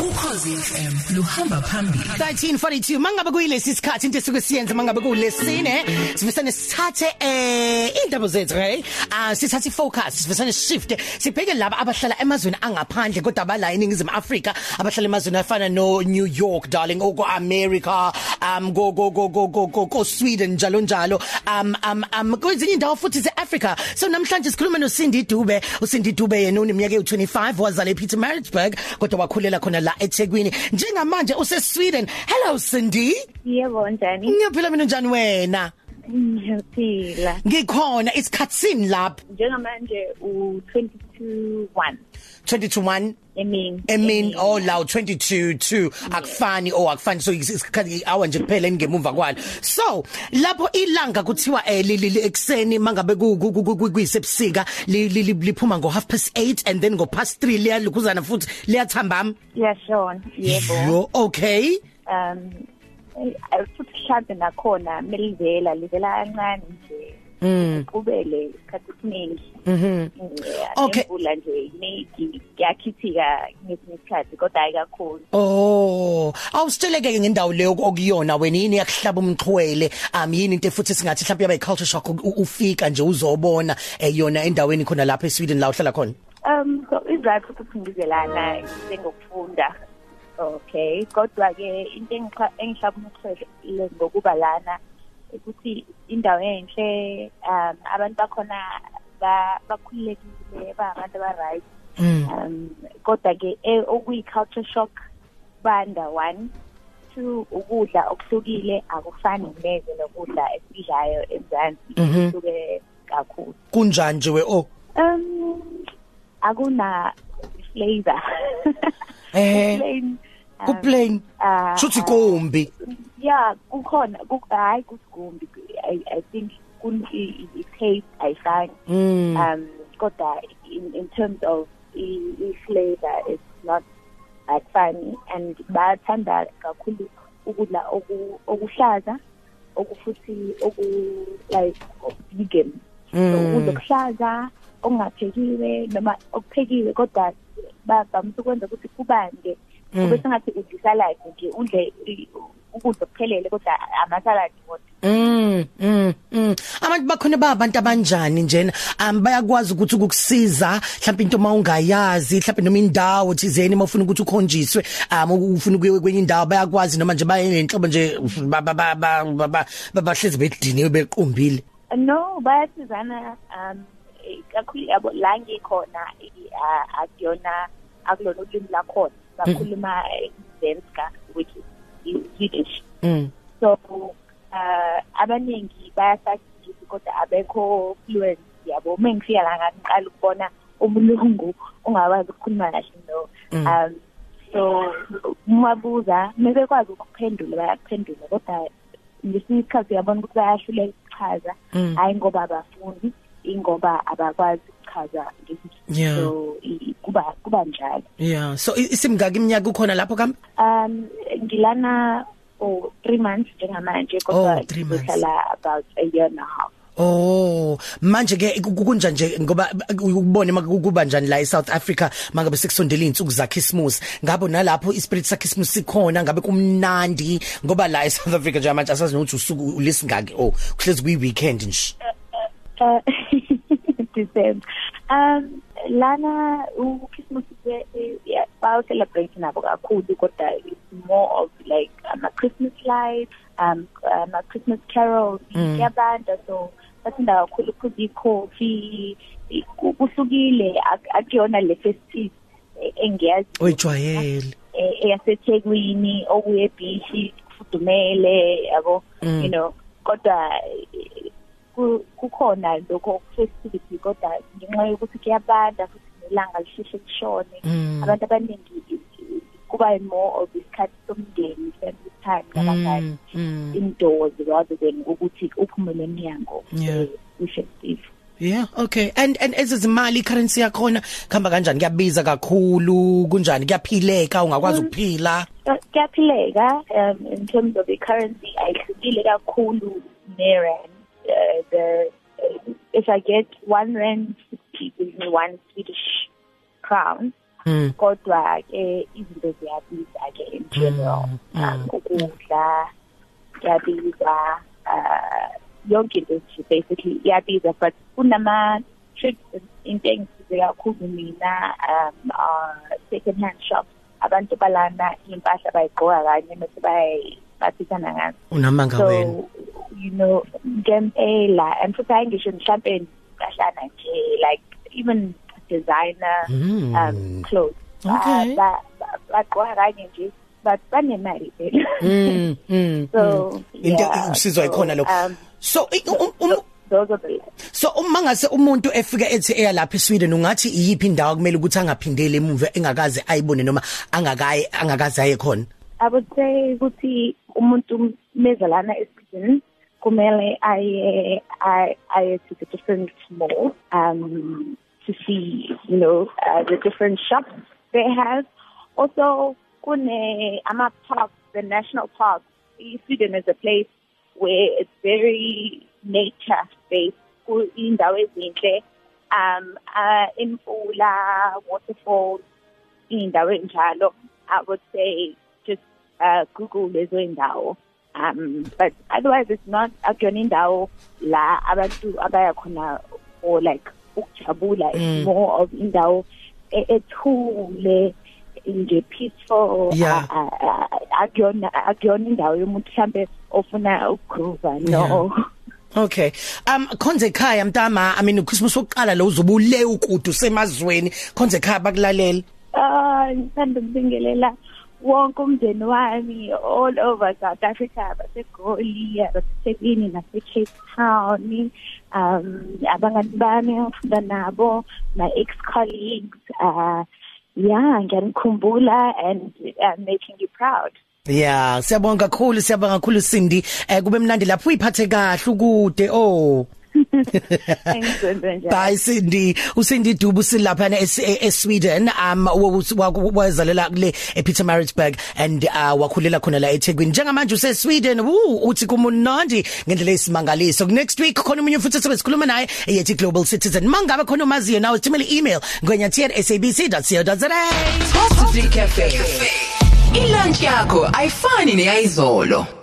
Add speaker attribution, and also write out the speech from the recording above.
Speaker 1: ukhozi FM luhamba phambili.
Speaker 2: 1342 mangabe kuyilesi sikhathi into esuke siyenza mangabe kulesine sifisane sithathe eh indaba zethu hey? Ah sithathe focus sifisane shift sibheke laba abahlala emazweni angaphandle kodwa abala eningizimu Africa abahlala emazweni afana no New York darling oko America um go go go go go go, go Sweden njalo njalo. Um um um kwezinye indawo futhi zeAfrica so namhlanje sikhuluma no Cindy Dube. uCindy Dube yena uneminyaka ewu25 wazala ePietermaritzburg kodwa wakhulela khona la eThekwini. Njengamanje use Sweden hello Cindy.
Speaker 3: Yebo njani?
Speaker 2: ngiyaphila mina njani wena?
Speaker 3: Ngiyaphila.
Speaker 2: ngikhona isikhatsini lapha.
Speaker 3: Njengamanje u22 1
Speaker 2: 22
Speaker 3: emini.
Speaker 2: emin oh law 22 2 akufani oh akufani so isikhathi hour nje kuphela ngemuva kwalo so lapho ilanga kuthiwa eh lili ekseni mangabe kuyisebusika liphuma ngo half past 8 and then ngo past 3 liyalukuzana futhi liyathambama
Speaker 3: Yashona. Yebo.
Speaker 2: yo okay
Speaker 3: Um futhi mhlambe nakhona melivela livela kancane nje.
Speaker 2: Mm
Speaker 3: Kubele isikhathi esiningi.
Speaker 2: mhm Okay.
Speaker 3: Imvula nje iningi yakhithika ngesinye isikhathi kodwa hayi kakhulu.
Speaker 2: Oh, awusitsheleke ngendawo leyo okuyona wena yini yakuhlaba umxhwele um yini into futhi singathi mhlawumbe yaba iculture shock ufika nje uzobona eh, yona endaweni khona lapha eSweden la uhlala khona
Speaker 3: Um so izathu ukuthi ngizelana ngokufunda. Okay, kodwa ke into engihlaba umxhwele ngokuba lana ukuthi indawo enhle um abantu bakhona ba- bakhululekile bangabantu aba right
Speaker 2: mm.
Speaker 3: Um kodwa ke eh, okuyi culture shock banda one. Two ukudla okuhlukile akufani neze nokudla esidlayo emzansi.
Speaker 2: Mhm.
Speaker 3: kuhluke kakhulu.
Speaker 2: Kunjani nje we oh?
Speaker 3: Um akuna flavor.
Speaker 2: Eh.
Speaker 3: Plain, um, ah,
Speaker 2: shuthi kombi
Speaker 3: Yeah, kukhona ku hayi kusigumbi. I I think kun i i- taste ayifani.
Speaker 2: mm
Speaker 3: Um kodwa in in terms of i, i flavor it's not that funny and bathanda kakhulu ukudla oku okuhlaza okufuthi oku like vegan. so
Speaker 2: Mm.
Speaker 3: ukudla okuhlaza okungaphekiwe noma okuphekiwe kodwa bavamisa ukwenza ukuthi kubande
Speaker 2: Mm.
Speaker 3: kube sengathi udla salad nje udle i- ukudla okuphelele kodwa amasalad kodwa
Speaker 2: Mm mm mm. Abantu bakhona babantu abanjani njena? Um bayakwazi ukuthi ukukusiza mhlawumbe into mawungayazi mhlawumbe noma indawo thizeni mawufuna ukuthi ukhonjiswe um ufuna ukuye kwenye indawo bayakwazi noma nje baye nenhlobo nje ba- ba- ba- ba- ba- ba- ba- bahlezi bediniwe bequmbile.
Speaker 3: No bayasizana um eh, kakhulu yabo la ngikhona i- a- akuyona akulona ulimi lakhona. Bakhuluma eh, Svenska which is Swedish
Speaker 2: mm.
Speaker 3: So uh abaningi bayasakisi kodwa abekho fluent yabo. Mengifika la ngiqala ukubona umlungu ungakwazi ukukhuluma kahle no.
Speaker 2: Mm.
Speaker 3: um so umabuza mebekwazi ukuphendula bayakuphendula kodwa ngesinye isikhathi uyabona ukuthi bayahlulela ukuchaza.
Speaker 2: Mm.
Speaker 3: hayi ngoba abafuni ingoba abakwazi ukuchaza
Speaker 2: Yeah.
Speaker 3: so i- kuba kuba njalo.
Speaker 2: Yeah. So i- isimngaki iminyaka ukhona lapho kambe
Speaker 3: Um ngilana for 3 months njengamanje
Speaker 2: Oh,
Speaker 3: kodwa
Speaker 2: three months.
Speaker 3: ngihlala about a year and a half.
Speaker 2: Oh manje ke kunja nje ngoba ubone makuba njani la eSouth Africa mangabe sekusondela izinsuku zaKhisimusi ngabo nalapho ispirit saKhisimusi sikhona ngabe kumnandi ngoba la eSouth Africa nje manje asazi nokuthi usuku ulisingaki oh kuhlezi kuyi weekend nje
Speaker 3: Uh, December. Um lana uChristmas ba celebrate nabo kakhulu kodwa it's more of like ama Christmas lights, um ama Christmas carols,
Speaker 2: Mm.
Speaker 3: yabanda so bathanda kakhulu ukuphuza i-coffee i- ku- kuhlukile. Ak- akuyona le festive eh, engiyazi.
Speaker 2: Oyijwayele
Speaker 3: eh, eyaseThekwini okuye beach kufudumele yabo
Speaker 2: Mm.
Speaker 3: you know. Kodwa eh, ku- kukhona lokho festivity kodwa ngenxa yokuthi kuyabanda futhi nelanga lisheshe lishone
Speaker 2: Mm.
Speaker 3: abantu abaningi eh, kuba more of isikhathi somndeni family time ngabangani
Speaker 2: Mm, mm.
Speaker 3: indoors rather than ukuthi uphumele emnyango
Speaker 2: Yeah.
Speaker 3: eh, kwi-festive
Speaker 2: Yeah okay. And and ezizimali currency yakhona khamba kanjani? Kuyabiza kakhulu? Kunjani? Kuyaphileka? Ungakwazi ukuphila?
Speaker 3: Uh, kuyaphileka um, in terms of the currency ayihlukile kakhulu ne-rand. Uh, the uh, if i get one rand 60 gives me one swedish crown. Kodwa ke izinto ziyabiza ke in general um, ukudla kuyabiza uh yonke into nje basically iyabiza but kunama trips into engisize kakhulu mina um uh, second hand shops. Abantu balana impahla bayigqoka kanye bese bayi baphithana ngazo
Speaker 2: unamanga wena.
Speaker 3: so you know ngempela and futhi ayingisho mhlambe kahlana nje like even designer
Speaker 2: Mm.
Speaker 3: um clothes.
Speaker 2: Okay.
Speaker 3: Uh, ba- ba- baqoka kanye nje but banemali phela
Speaker 2: mm mm
Speaker 3: so
Speaker 2: into
Speaker 3: yeah,
Speaker 2: usizwa
Speaker 3: so,
Speaker 2: ikhona lo
Speaker 3: um
Speaker 2: so i- um- um-
Speaker 3: those are the
Speaker 2: so uma ngase umuntu efika ethi eya lapha eSweden ungathi iyiphi indawo kumele ukuthi angaphindele emuva engakaze ayibone noma angakayi angakaze aye khona?
Speaker 3: I would say ukuthi umuntu mezalana esweden kumele aye aye aye to the different malls um to see you know uh, the different shops they have. Also kune ama parks the national parks Sweden is a place where it's very nature based indawo ezinhle um uh, imfula waterfalls indawo enjalo. I would say just uh google lezo indawo um but otherwise it's not akuyona indawo la abantu abaya khona or like ukujabula it's more of indawo e- ethule nje peaceful
Speaker 2: Yeah.
Speaker 3: uh, uh, uh, akuyona akuyona indawo yomuntu mhlambe ofuna ukugroova no
Speaker 2: Okay. Um khonze ekhaya mntama I mean uChristmas wokuqala lo uzobule ukudu semazweni khonze ekhaya bakulalela.
Speaker 3: Ah, ngithanda ukubingelela wonke umndeni wami all over South Africa baseGoli baseThekwini naseCape Town um abangani bami ngifunda nabo my ex colleagues uh yeah ngiyanikhumbula and I'm making you proud
Speaker 2: Yeah, siyabonga kakhulu siyabonga kakhulu Cindy. Eh kube mnandi lapho uyiphathe kahle ukude oh.
Speaker 3: engizwenze nje
Speaker 2: Bye Cindy. uCindy Dubu silapha eSweden um wazalela kule ePietermaritzburg and uh wakhulela khona la eThekwini. Njengamanje useSweden woo uthi kumunandi ngendlela esimangaliso. Next week khona umunye futhi sikhuluma naye eyethi Global Citizen. Mangabe khona umaziyo nawe thumela email ngwenyathi@sabc.co.za.
Speaker 1: Coffee Cafe. Ilunch yakho ayifani neyizolo.